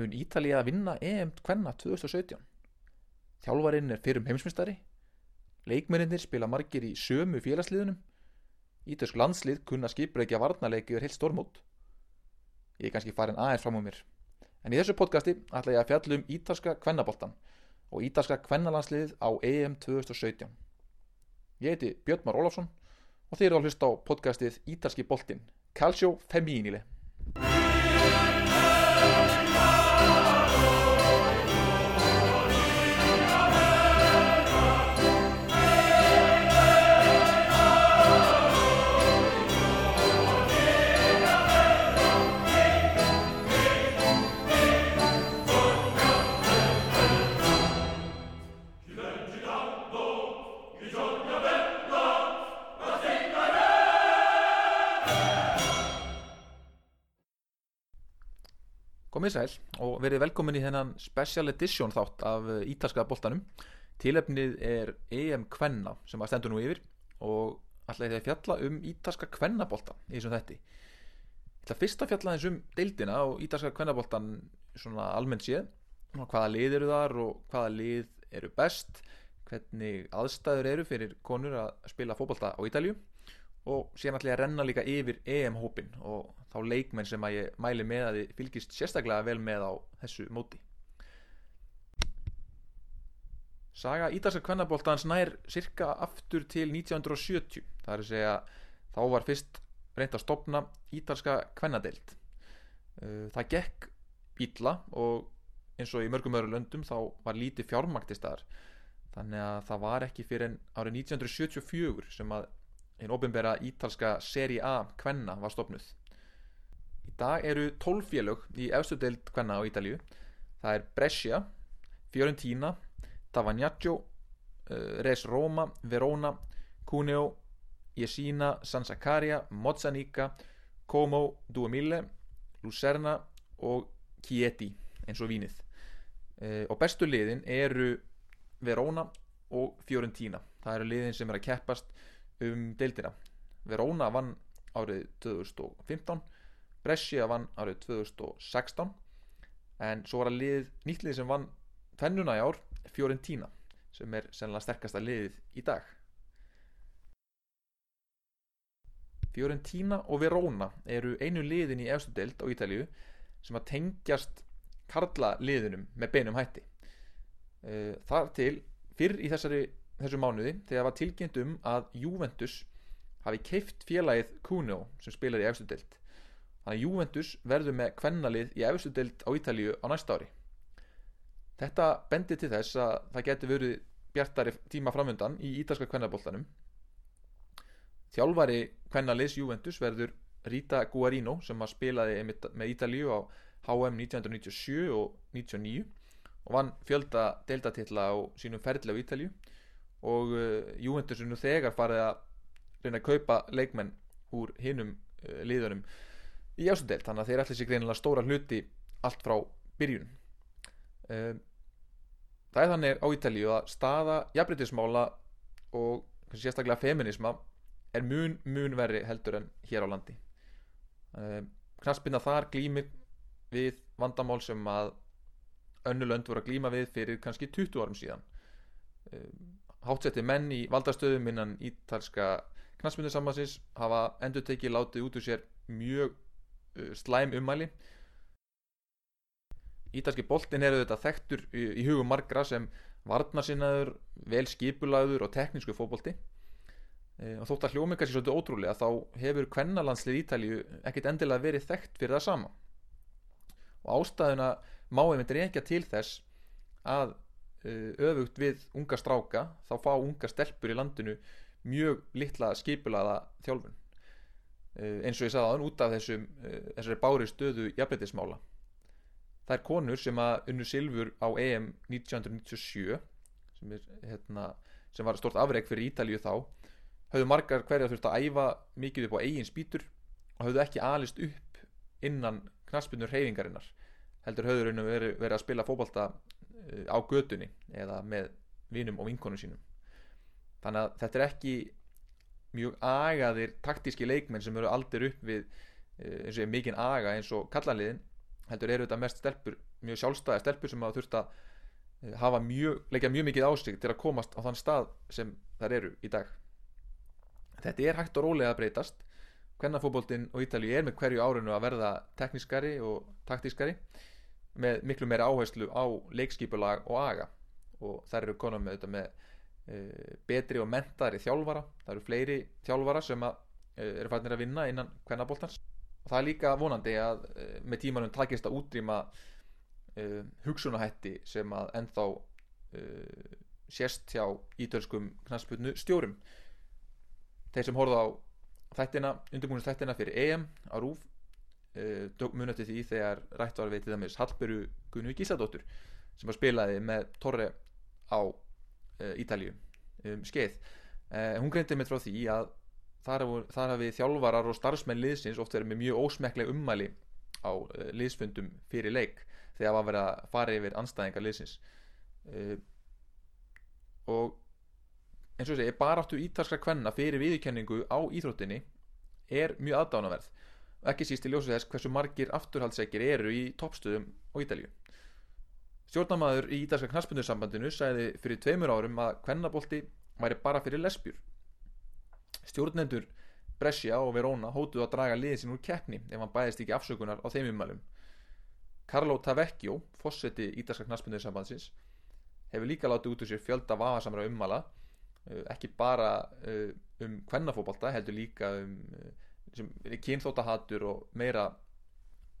mun Ítalið að vinna EM kvenna 2017 þjálfarinn er fyrrum heimsmyndstari leikmennir spila margir í sömu félagsliðunum. Ítalsk landslið kunna skiprækja varnarleiki yfir heilt stormót ég er kannski farin aðeins fram á mér. En í þessu podcasti ætla ég að fjalla um Ítalska kvennaboltan og Ítalska kvennalandsliðið á EM 2017 ég heiti Björn Már Ólafsson og þið eru að hlusta á podcastið Ítalski boltin Calcio Femminile Komið sæl og verið velkomin í þennan special edition þátt af eh, ítalska boltanum. Tilefnið er EM Kvenna sem að stendur nú yfir og ætla ég að fjalla um ítalska kvennaboltan í þessum þetti. Ég ætla fyrst að fjalla eins um deildina og ítalska kvennaboltan svona almennt séð. Hvaða lið eru þar og hvaða lið eru best, hvernig aðstæður eru fyrir konur að spila fókbalta á Ítalju og síðan ætla ég að renna líka yfir EM-hópin og þá leikmenn sem að ég mæli með að þið fylgist sérstaklega vel með á þessu móti. Saga Ídarska kvennaboltans nær cirka aftur til 1970 það er að segja þá var fyrst reynd að stopna Ídarska kvennadeild. Það gekk ítla og eins og í mörgum öðru löndum þá var lítið fjármakt í staðar. Þannig að það var ekki fyrir en árið 1974 sem að einn ofinbera ítalska Serie A kvenna var stopnuð í dag eru 12 félög í efstu deild kvenna á Ítalju það er Brescia, Fiorentina Tavagnaccio uh, Res Roma, Verona Cuneo, Jesina San Zaccaria, Mozzanica Como, Duemille Lucerna og Chieti eins og vínið. Uh, og bestu liðin eru Verona og Fiorentina. Það eru liðin sem er að keppast um deildina. Verona vann árið 2015 Brescia vann árið 2016 en svo var að lið, nýtt lið sem vann tvennuna í ár, Fiorentina sem er sennilega sterkasta liðið í dag. Fiorentina og Verona eru einu liðin í efstu deild á Ítalju sem að tengjast karla liðinum með beinum hætti. Þar til fyrr í þessari þessu mánuði þegar var tilkynnt um að Juventus hafi keift félagið Cuneo sem spilar í efstu deild þannig að Juventus verður með kvennalið í efstu deild á Ítalíu á næsta ári. Þetta bendir til þess að það getur verið bjartari tíma framöndan í ítalska kvennaboltanum. Þjálfari kvennaliðs Juventus verður Rita Guarino sem að spilaði með Ítalíu á HM 1997 og 1999 og vann fjölda deildatilla á sínum ferðilega á Ítalíu. Og uh, Juventus er nú þegar farið að reyna að kaupa leikmenn úr hinnum uh, liðunum í ásundelt þannig að þeir ætla sér greinilega stóra hluti allt frá byrjun. Uh, það er þannig á Ítalíu að staða jafnbrytismála og sérstaklega feminisma er mun mun verri heldur en hér á landi. Knaspinna þar glýmir við vandamál sem að önnulönd voru að glýma við fyrir kannski 20 árum síðan. Hátsetti menn í valdastöðum innan ítalska knastmyndusambansins hafa endur tekið látið út úr sér mjög slæm ummæli. Ítalski boltin eru þetta þekktur í, í hugum margra sem varnarsinnaður, vel skipulaður og teknísku fóbolti e, og þótt að hljómi kannski svolítið ótrúlega þá hefur kvennalandslið Ítalju ekkit endilega verið þekkt fyrir það sama. Og ástæðuna má einmitt reykja til þess að Uh, öfugt við unga stráka þá fá unga stelpur í landinu mjög litla skipulaða þjálfun. uh, eins og ég sagði aðan út af þessum uh, þessari bári stöðu jafnleitismála það er konur sem að unnu silfur á EM 1997 sem, er, hérna, sem var stort afreg fyrir Ítalíu þá höfðu margar hverja þurft að æfa mikið upp á eigin spýtur og höfðu ekki alist upp innan knaspinnur reyfingarinnar heldur höfður verið, verið að spila fókbalta á götunni eða með vinum og vinkonum sínum. Þannig að þetta er ekki mjög agaðir taktíski leikmenn sem eru aldir upp við eins og mikinn aga eins og kallanliðin heldur eru þetta mest stelpur mjög sjálfstæði stelpur sem hafa þurft að eh, hafa mjög, leggja mjög mikið á sig til að komast á þann stað sem þær eru í dag. Þetta er hægt og rólega að breytast. Hvernafóboltinn og Ítalíu er með hverju árinu að verða teknískari og taktískari með miklu meira áherslu á leikskipulag og aga. Og þær eru konar með þetta með betri og mentari þjálfara. Það eru fleiri þjálfara sem að, e, eru fannir að vinna innan hvernafóltans og það er líka vonandi að e, með tímanum takist að útrýma hugsunahætti sem að ennþá sérst hjá ítölskum knastbyrnu stjórum þeir sem horfðu á þættina, undirbúinist þættina fyrir EM á RÚF munið til því þegar rætt var við til dæmis Hallberu Gunnu Gísladóttur sem var spilaði með Torre á Ítalju um skeið. Uh, hún greindi mig frá því að þar, hafi þjálfarar og starfsmenn liðsins oft verið með mjög ósmeklega ummæli á uh, liðsfundum fyrir leik þegar var verið að fara yfir anstæðingar liðsins. Og eins og þessi, baráttu ítalskra kvenna fyrir viðkenningu á íþróttinni er mjög aðdánaverð ekki síst í ljósu þess hversu margir afturhaldsækir eru í toppstöðum á Ítalju stjórnamaður í ítalska knaspundursambandinu sagði fyrir tveimur árum að kvennabolti væri bara fyrir lesbjur. Stjórnendur Brescia og Verona hótuð að draga liðin sín úr keppni ef hann bæðist ekki afsökunar á þeim umælum Carlo Tavecchio, fósetti ítalska knaspundursambandsins hefur líka látið út úr sér fjölda vafasamra ummala Eh, ekki bara eh, um kvennafóbalta heldur líka um eh, kynþóttahatur og meira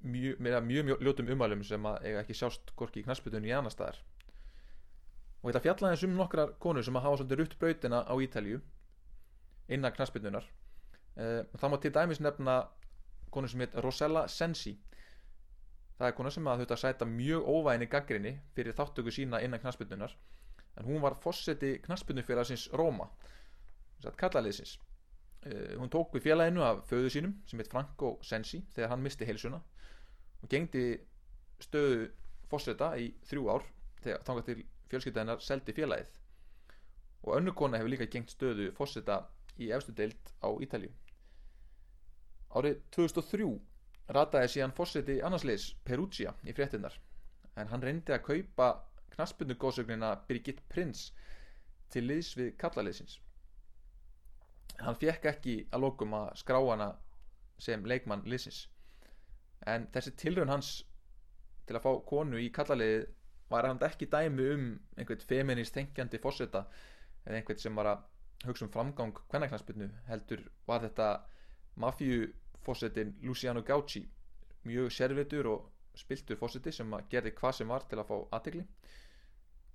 mjög, meira mjög ljótum umælum sem eiga ekki sjást gorki í knasputunni í annar staðar. Og þetta fjallaði um nokkrar konur sem að hafa svolítið rutt brautina á Ítalju innan knasputunar það má til dæmis nefna konur sem heit Rosella Sensi. Það er konur sem að þau sæta mjög óvæðinni gaggrinni fyrir þáttöku sína innan knasputunar en hún var fósetti knaspunufélagsins Róma kallaliðsins uh, hún tók við félaginu af föðu sínum sem heit Franco Sensi þegar hann misti heilsuna og gengdi stöðu fósetta í þrjú ár þegar þángar til fjölskyldæðinar seldi félagið. Og önnu kona hefur líka gengt stöðu fósetta í efstu deilt á Ítalju árið 2003 rataði síðan fósetti annarsleis Perugia í fréttinnar en hann reyndi að kaupa knaspundu góðsögnina Birgit Prins til liðs við kallaliðsins hann fekk ekki að lókum að skrá hana sem leikmann liðsins en þessi tilraun hans til að fá konu í kallaliði var hann ekki dæmi um einhvern feminist tengjandi fósetta eða einhvern sem var að hugsa um framgang hvernaknaspinu heldur var þetta mafjufósettin Luciano Gauci mjög servitur og spiltur fósetti sem gerði hvað sem var til að fá aðtegli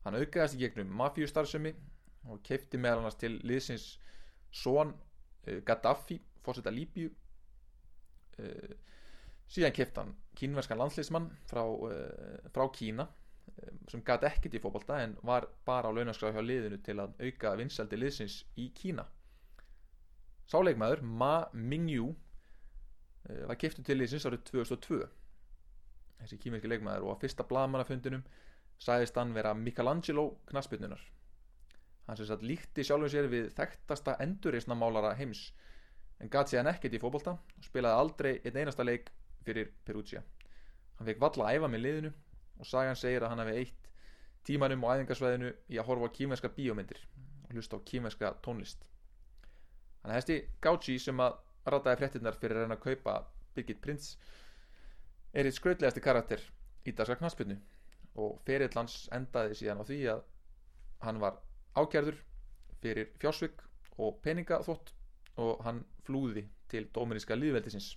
Hann aukaðast í gegnum mafjústarfsemi og kefti meðal annars til liðsins Són uh, Gaddafi, fórsetta Líbíu. Uh, síðan kefti hann kínverskan landsleismann frá, uh, frá Kína sem gæti ekkert í fókbalta en var bara á launarskráð hjá liðinu til að auka vinsaldi liðsins í Kína. Sáleikmaður Ma Mingyu var keftu til liðsins árið 2002. Þessi kímerski leikmaður og á fyrsta blamannafundinum sæðist hann vera Michelangelo knaspinnunar hann sem satt líkti sjálfum sér við þekktasta endurreysnamálara heims en gæti séðan ekkert í fókbólta og spilaði aldrei einn einasta leik fyrir Perugia. Hann fekk valla að æfa með liðinu og sagan segir að hann hefði eitt tímanum á æðingarsvæðinu í að horfa á kímenska bíómyndir og hlusta á kímenska tónlist. Hann hefði Gauci sem að rataði fréttinnar fyrir að reyna að kaupa Birgit Prins er eitt skrautlegasti karakter í dagska knaspinnu og ferill hans endaði síðan á því að hann var ákjærður fyrir fjársvig og peningaþótt og hann flúði til dóminíska líðveldisins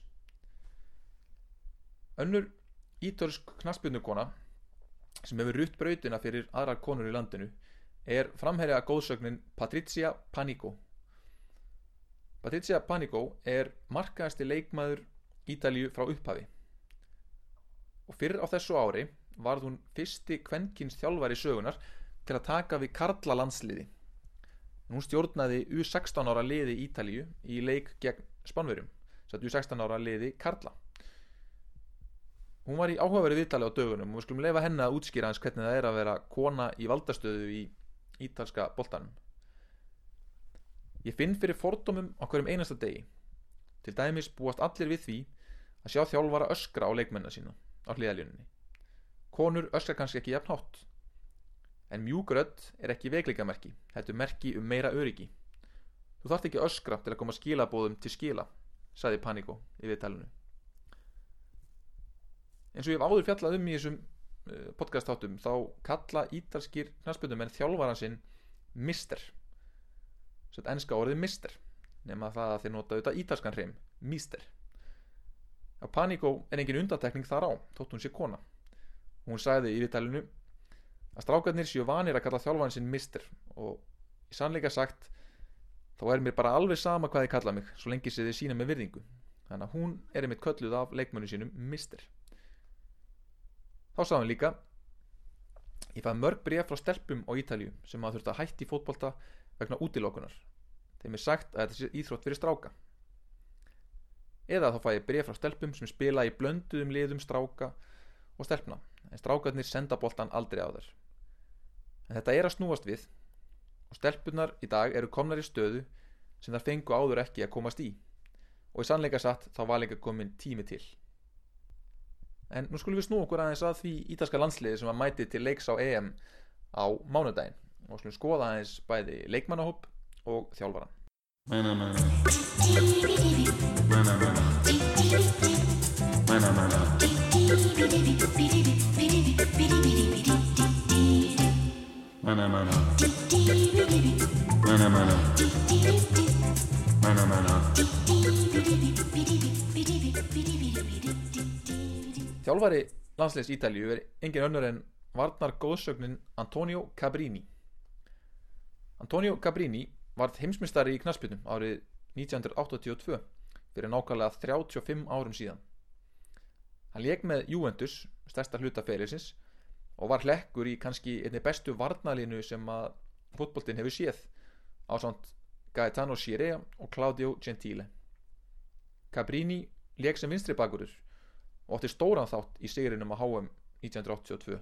önnur ítörsk knaspinu-kona sem hefur rutt brautina fyrir aðrar konur í landinu er framherja góðsögnin Patricia Panico Patricia Panico er markaðasti leikmaður Ítalíu frá upphafi og fyrir á þessu ári varð hún fyrsti kvenkins þjálfari sögunar til að taka við Karla landsliði. Hún stjórnaði U16 ára liði Ítalíu í leik gegn Spánverjum, satt U16 ára liði Karla. Hún var í áhugaverið viðtali á dögunum og við skulum lefa henni að útskýra hans hvernig það er að vera kona í valdastöðu í ítalska boltanum. Ég finn fyrir fordómum á hverjum einasta degi. Til dæmis búast allir við því að sjá þjálfara öskra á leikmennar sína. á hliðalínunni konur öskar kannski ekki jafn hátt en mjúgrödd er ekki veikleikamerki þetta er merki um meira öryggi þú þarft ekki öskra til að koma skilabóðum til skila sagði Paníko í viðtælunu eins og ég hef áður fjallað um í þessum uh, podcastáttum þá kalla ítalskir knastbyrnumenn þjálfaran sinn mister. Svo ennska orðið mister nema það að þeir nota auðvitað ítalskan hreim mister. Að Paníko er engin undatekning þar á þótt hún sé kona. Hún sagði í viðtælunu að strákarnir séu vanir að kalla þjálfaran sinn mister og í sannleika sagt þá er mér bara alveg sama hvað þið kalla mig svo lengi sem þið sína með virðingu. Þannig að hún er einmitt kölluð af leikmönu sínum mister þá sá hann líka ég fæði mörg bref frá stelpum á Ítalju sem að þurft að hætti fótbolta vegna útilókunar þeim er sagt að þetta sé íþrótt fyrir stráka. Eða þá fæ ég bref frá stelpum sem spila í blönduðum liðum stráka og stelpna en strákarnir senda boltan aldrei á þær. En þetta er að snúast við og stelpunar í dag eru komnar í stöðu sem þar fengu áður ekki að komast í. Og í sannleika satt þá var líka komin tími til en nú skulum við snú okkur aðeins að því ítalska landsliði sem var mætið til leiks á EM á mánudaginn. Og skulum skoða aðeins bæði leikmannahóp og þjálfaran Mana Þjálfari landsliðs Ítalju er engin önnur en varnar góðsögnin Antonio Cabrini. Antonio Cabrini varð heimsmystari í knaspinu árið 1982 fyrir nákvæmlega 35 árum síðan. Hann leik með Juventus stærsta hluta ferilsins og var hlekkur í kannski einni bestu varnalínu sem að fótboltinn hefur séð á samt Gaetano Scirea og Claudio Gentile. Cabrini leik sem vinstri bakurur og átti stóran þátt í sigrinum á HM 1982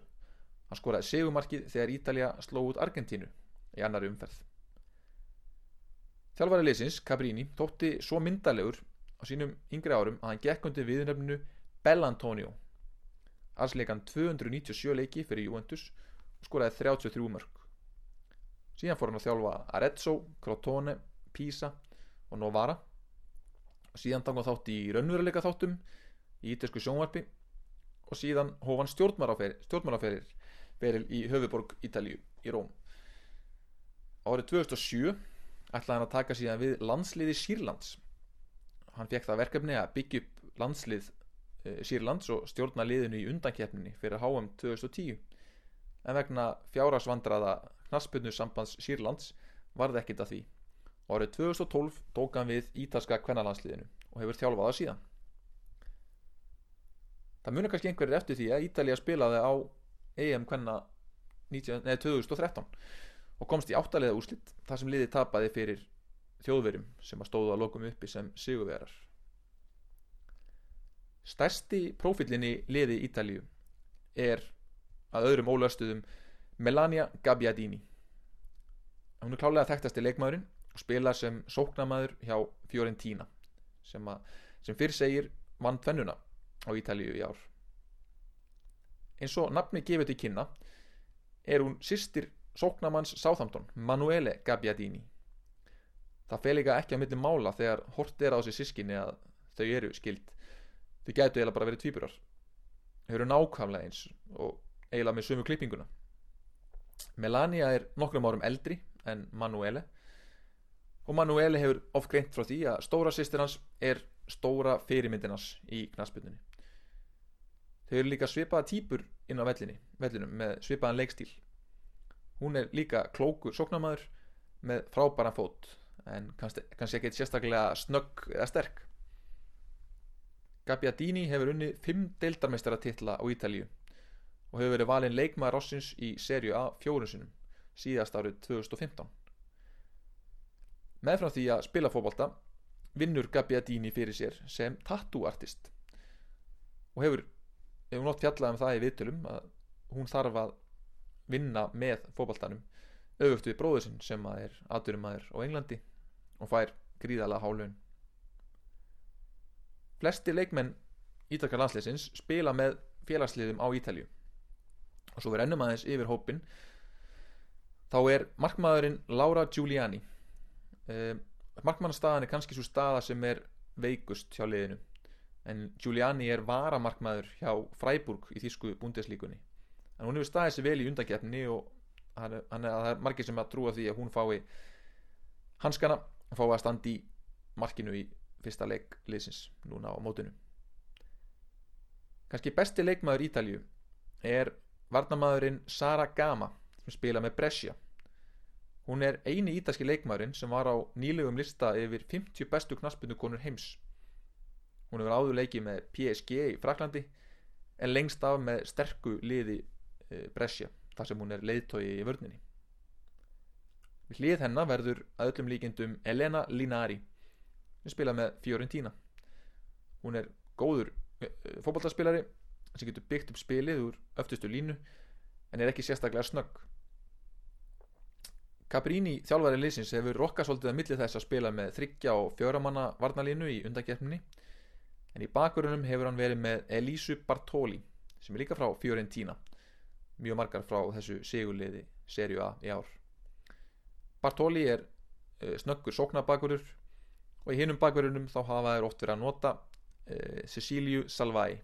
hann skoraði segumarkið þegar Ítalja sló út Argentínu í annari umferð. Þjálfari leysins, Cabrini, þótti svo myndalegur á sínum yngri árum að hann gekk undir viðnefninu Bellantonio alls leik hann 297 leiki fyrir Juventus og skoraði 33 mörg síðan fór hann að þjálfa Arezzo, Crotone, Pisa og Novara. Síðan tanga þátt í raunveruleika þáttum í ítalsku sjónvarpi og síðan hóf hann stjórnmálaferir feril í höfuborg Ítalíu í Róm. Árið 2007 ætlaði hann að taka síðan við landsliði Sýrlands. Hann fekk það verkefni að byggja upp landslið eh, Sýrlands og stjórna liðinu í undankeppninni fyrir HM 2010 en vegna fjárasvandraða knaspinu sambands Sýrlands varði ekkit að því. Árið 2012 tók hann við ítalska kvennalandsliðinu og hefur þjálfað það síðan það munir kannski einhverjir eftir því að Ítalija spilaði á EM kvenna 19, nei, 2013 og komst í áttalega úrslitt þar sem liði tapaði fyrir þjóðverjum sem að stóðu að lokum uppi sem sigurverar stærsti prófillinni liði Ítalíu er að öðrum ólöstuðum Melania Gabbiadini. Hún er klálega þekktasti leikmaðurinn og spilar sem sóknamaður hjá Fiorentina sem, sem fyrr segir vann tvennuna á Ítalíu í ár. Eins og nafni gefið til kynna er hún sýstir sóknamanns Sáþamton, Manuele Gabbiadini. Það fel líka ekki á milli mála þegar hort er á þessi sískinni að þau eru skild þau gætu eiginlega bara verið tvíburar. Þau eru nákvæmlega eins og eiginlega með sömu klippinguna. Melania er nokkrum árum eldri en Manuele og Manuele hefur oft greint frá því að stóra sýstir hans er stóra fyrirmyndin hans í knaspinninni þau eru líka svipaða típur inn á vellinni, vellinum með svipaðan leikstíl. Hún er líka klókur sóknarmæður með frábæran fót en kannski, kannski ekki sérstaklega snögg eða sterk. Gabbiadini hefur unni fimm deildarmeistara titla á Ítalíu og hefur verið valinn leikmaður Rossins í serju A fjórun sinum síðast árið 2015 meðfram því að spila fókbalta vinnur Gabbiadini fyrir sér sem tattoo artist og hefur, hefur nótt fjallað um það í viðtölum að hún þarf að vinna með fókbaltanum auðvögt við bróður sinn sem að er aðdurumæður á Englandi og fær gríðalega hálun flesti leikmenn ítalka landsleisins spila með félagsliðum á Ítalju og svo við rennum aðeins yfir hópin þá er markmaðurinn Laura Giuliani. Um, markmannstaðan er kannski svo staða sem er veikust hjá liðinu en Giuliani er varamarkmaður hjá Freiburg í þýsku búndeslíkunni en hún hefur staðið sér vel í undakeppni og hann, hann, það er margir sem að trúa því að hún fái hanskana og fái að standa í markinu í fyrsta leik liðsins núna á mótinu. Kannski besti leikmaður Ítalju er varnamaðurinn Sara Gama sem spila með Brescia. Hún er eini ítalski leikmaðurinn sem var á nýlegum lista yfir 50 bestu knaspunukonur heims hún hefur áður leikið með PSG í Fraklandi en lengst af með sterku liði eh, Brescia þar sem hún er leiðtói í vörninni. Við hlið hennar verður að öllum líkindum Elena Linari sem spila með Fiorentina. Hún er góður fótballtarspilari sem getur byggt upp spilið úr öftustu línu en er ekki sérstaklega snögg. Cabrini þjálfari liðsins hefur rokkað svolítið að milli þess að spila með þryggja og fjöramanna varnalínu í undakeppninni en í bakgrunum hefur hann verið með Elisu Bartoli sem er líka frá Fiorentina. Mjög margar frá þessu sigurliði serju A í ár. Bartoli er uh, snöggur sóknabakgrunur og í hinum bakgrunum þá hafa þeir oft verið að nota uh, Ceciliu Salvai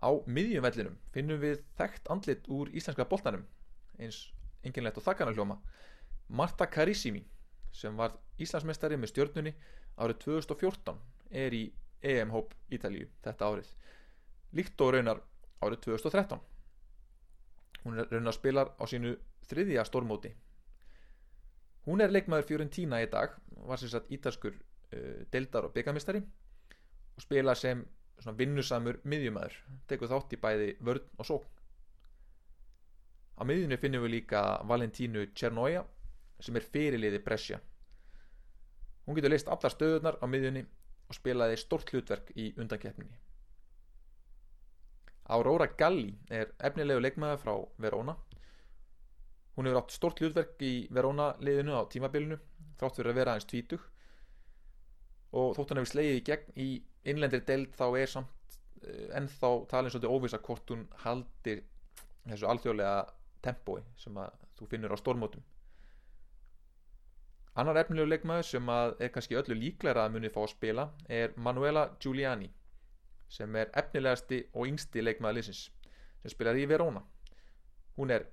á miðjumvellinum finnum við þekkt andlit úr íslenska boltanum eins enginlegt og þakkana hljóma. Marta Carissimi sem var Íslandsmeistari með stjörnunni árið 2014 er í EM-hóp Ítalíu þetta árið. Líkt og raunar árið 2013 hún raunar spilar á sínu þriðja stórmóti. Hún er leikmaður Fiorentina í dag var sem sagt ítalskur uh, deildar og byggamistari og spila sem vinnusamur miðjumæður tekur þátt í bæði vörn og sókn. Á miðjunni finnum við líka Valentínu Černoja sem er fyrirliði Brescia. Hún getur leist allar stöðunar á miðjunni og spilaði stort hlutverk í undankeppninni. Aurora Galli er efnilegu leikmaður frá Verona. Hún hefur átt stort hlutverk í Verona liðinu á tímabilinu þrátt fyrir að vera aðeins tvítug. Og þótt hann hefur slegið í gegn í innlendir deild þá er samt eh, ennþá talin svolítið óvisa hvort hún haldir þessu alþjóðlega tempói sem að þú finnur á stórmótum annar efnilegu leikmaður sem er kannski öllu líklæra að muni fá að spila er Manuela Giuliani sem er efnilegasti og yngsti leikmaður liðsins sem spilar í Verona. Hún er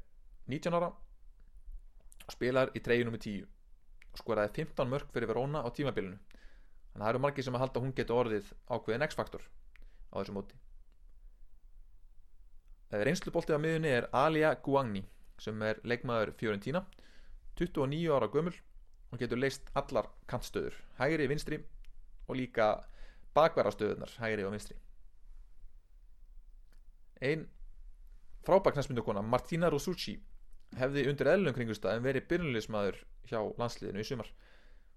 19 ára og spilar í treyjunum með 10 og skoraði 15 mörg fyrir Verona á tímabilinu. Þannig að það eru margir sem að halda hún getur orðið ákveðin X-faktor á þessu móti. Reynsluboltið á miðunni er Alia Guangni sem er leikmaður Fiorentina 29 ára gömul og getur leist allar kantstöður hægri, vinstri og líka bakverðastöðunar hægri og vinstri. Ein frábæknarsmyndukona Martina Rosucci hefði undir eðlunum kringustæðin verið byrjunleismadur hjá landsliðinu í sumar.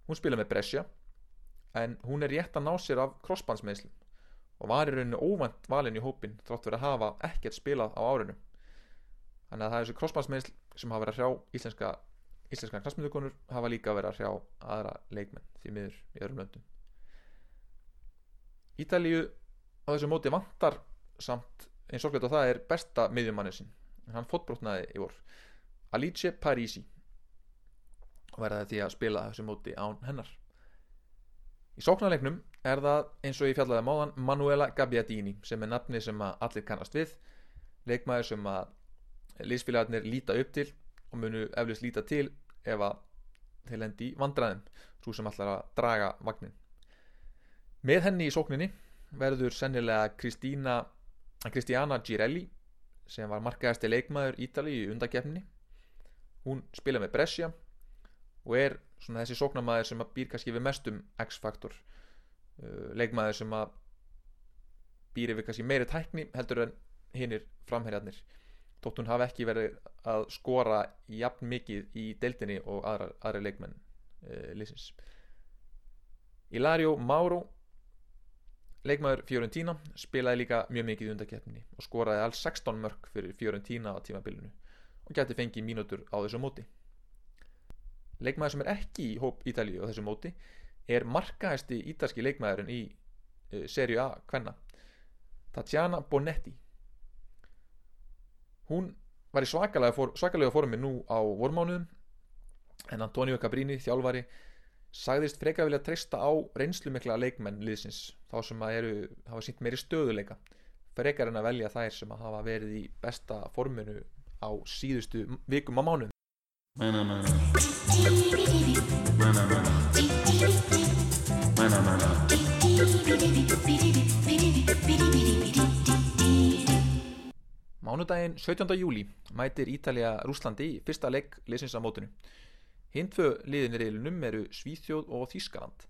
Hún spila með Brescia en hún er rétt að ná sér af crossbandsmeðslum og var í rauninu óvænt valin í hópin þrátt verið að hafa ekkert spilað á árinu. Þannig að það er þessi crossbandsmeðsl sem hafa verið að hrjá íslenska íslenska knastmyndukonur hafa líka verið að hrjá aðra leikmenn því miður í öðrum löndum. Ítalíu á þessu móti vantar samt eins og það er besta miðjumannin sin hann fótbrotnaði í vor. Alice Parisi og verða því að spila þessu móti án hennar. Í sóknarleiknum er það eins og ég fjallaði máðan Manuela Gabbiadini sem er nafni sem að allir kannast við. Leikmaður sem að liðsfélagarnir líta upp til og munu eflust líta til ef að þeir lendi í vandræðum svo sem allar að draga vagnin með henni í sókninni verður sennilega Kristína Kristiana Girelli sem var markaðasti leikmaður Ítali í undakefninni hún spila með Brescia og er svona þessi sóknamaður sem býr kannski við mestum X-faktor uh, leikmaður sem býr yfir kannski meiri tækni heldur en hinnir framherjarnir þótt hún hafi ekki verið að skora jafn mikið í deildinni og aðra, aðra leikmenn uh, lýsins Ilario Mauro leikmaður Fiorentina spilaði líka mjög mikið í undarkeppninni og skoraði alls 16 mörg fyrir Fiorentina á tímabilinu og gæti fengið mínútur á þessu móti. Leikmaður sem er ekki í hóp Ítalíu á þessu móti er markaðasti ítalski leikmaðurinn í uh, serju A kvenna Tatjana Bonetti hún var í svakalega, for, svakalega formi nú á vormánuðum en Antonio Cabrini, þjálfari sagðist freka vilja treysta á reynslumikla leikmenn liðsins þá sem að eru, hafa sínt meiri stöðuleika frekar en að velja þær sem að hafa verið í besta forminu á síðustu vikum á mánuðum. Mana Mánudaginn 17. júli mætir Ítalja Rúslandi í fyrsta leik liðsins á mótinu. Hinn tvö liðin í reilunum eru Svíþjóð og Þískaland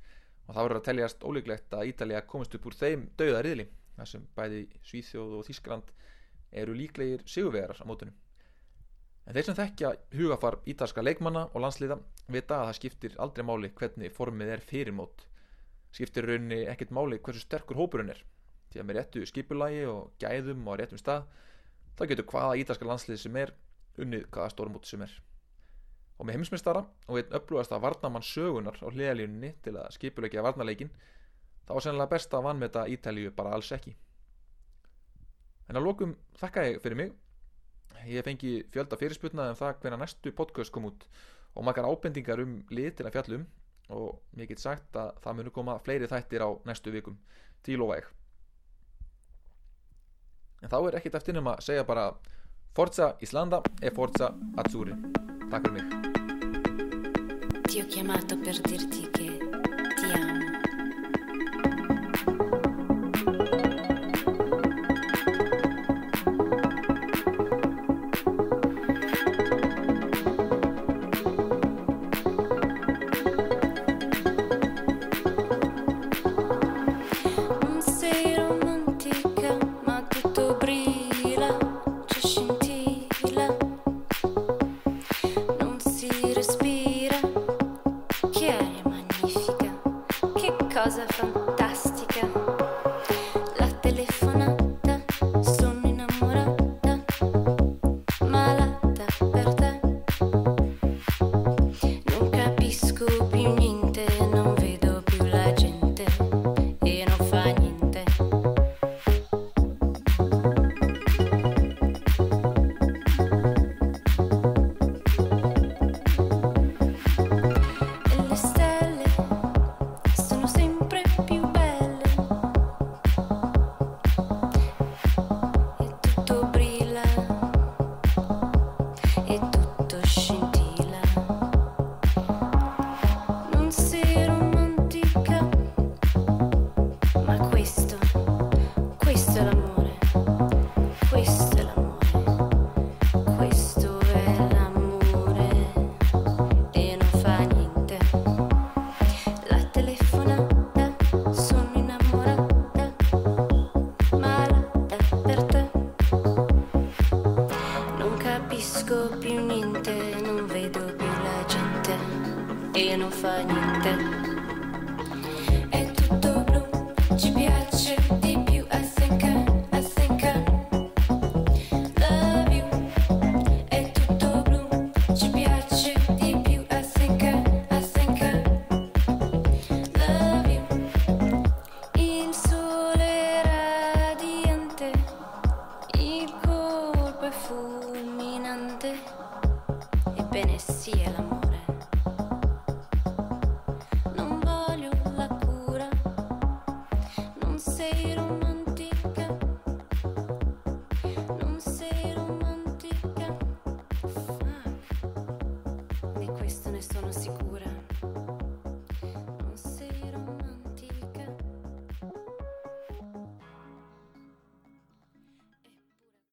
og það verður að teljast ólíklegt að Ítalja komist upp úr þeim dauða riðli þar sem bæði Svíþjóð og Þískaland eru líklegir sigurvegarar á mótinu. En þeir sem þekkja hugafar ítalska leikmanna og landsliða vita að það skiptir aldrei máli hvernig formið er fyrir mót. Skiptir rauninni ekkert máli hversu sterkur hópurinn er. Því að með réttu skipulagi og gæðum og réttum stað þá getur hvaða ítalska landslið sem er unnið hvaða stórmót sem er. Og með heimsmeistara og einn upplúðast að varnamann sögunar á hliðalínunni til að skipulegja varnarleikin þá var sennilega best að vannmeta Ítalíu bara alls ekki. En að lokum þakka ég fyrir mig. Ég fengi fjölda fyrirsputnað um það hvernig næstu podcast kom út og makar ábendingar um lið til að fjallum og ég get sagt að það munu koma fleiri þættir á næstu vikum. Til lofa ég en þá er ekkert eftir nema að segja bara Forza Islanda e Forza Azzurri. Takk fyrir mig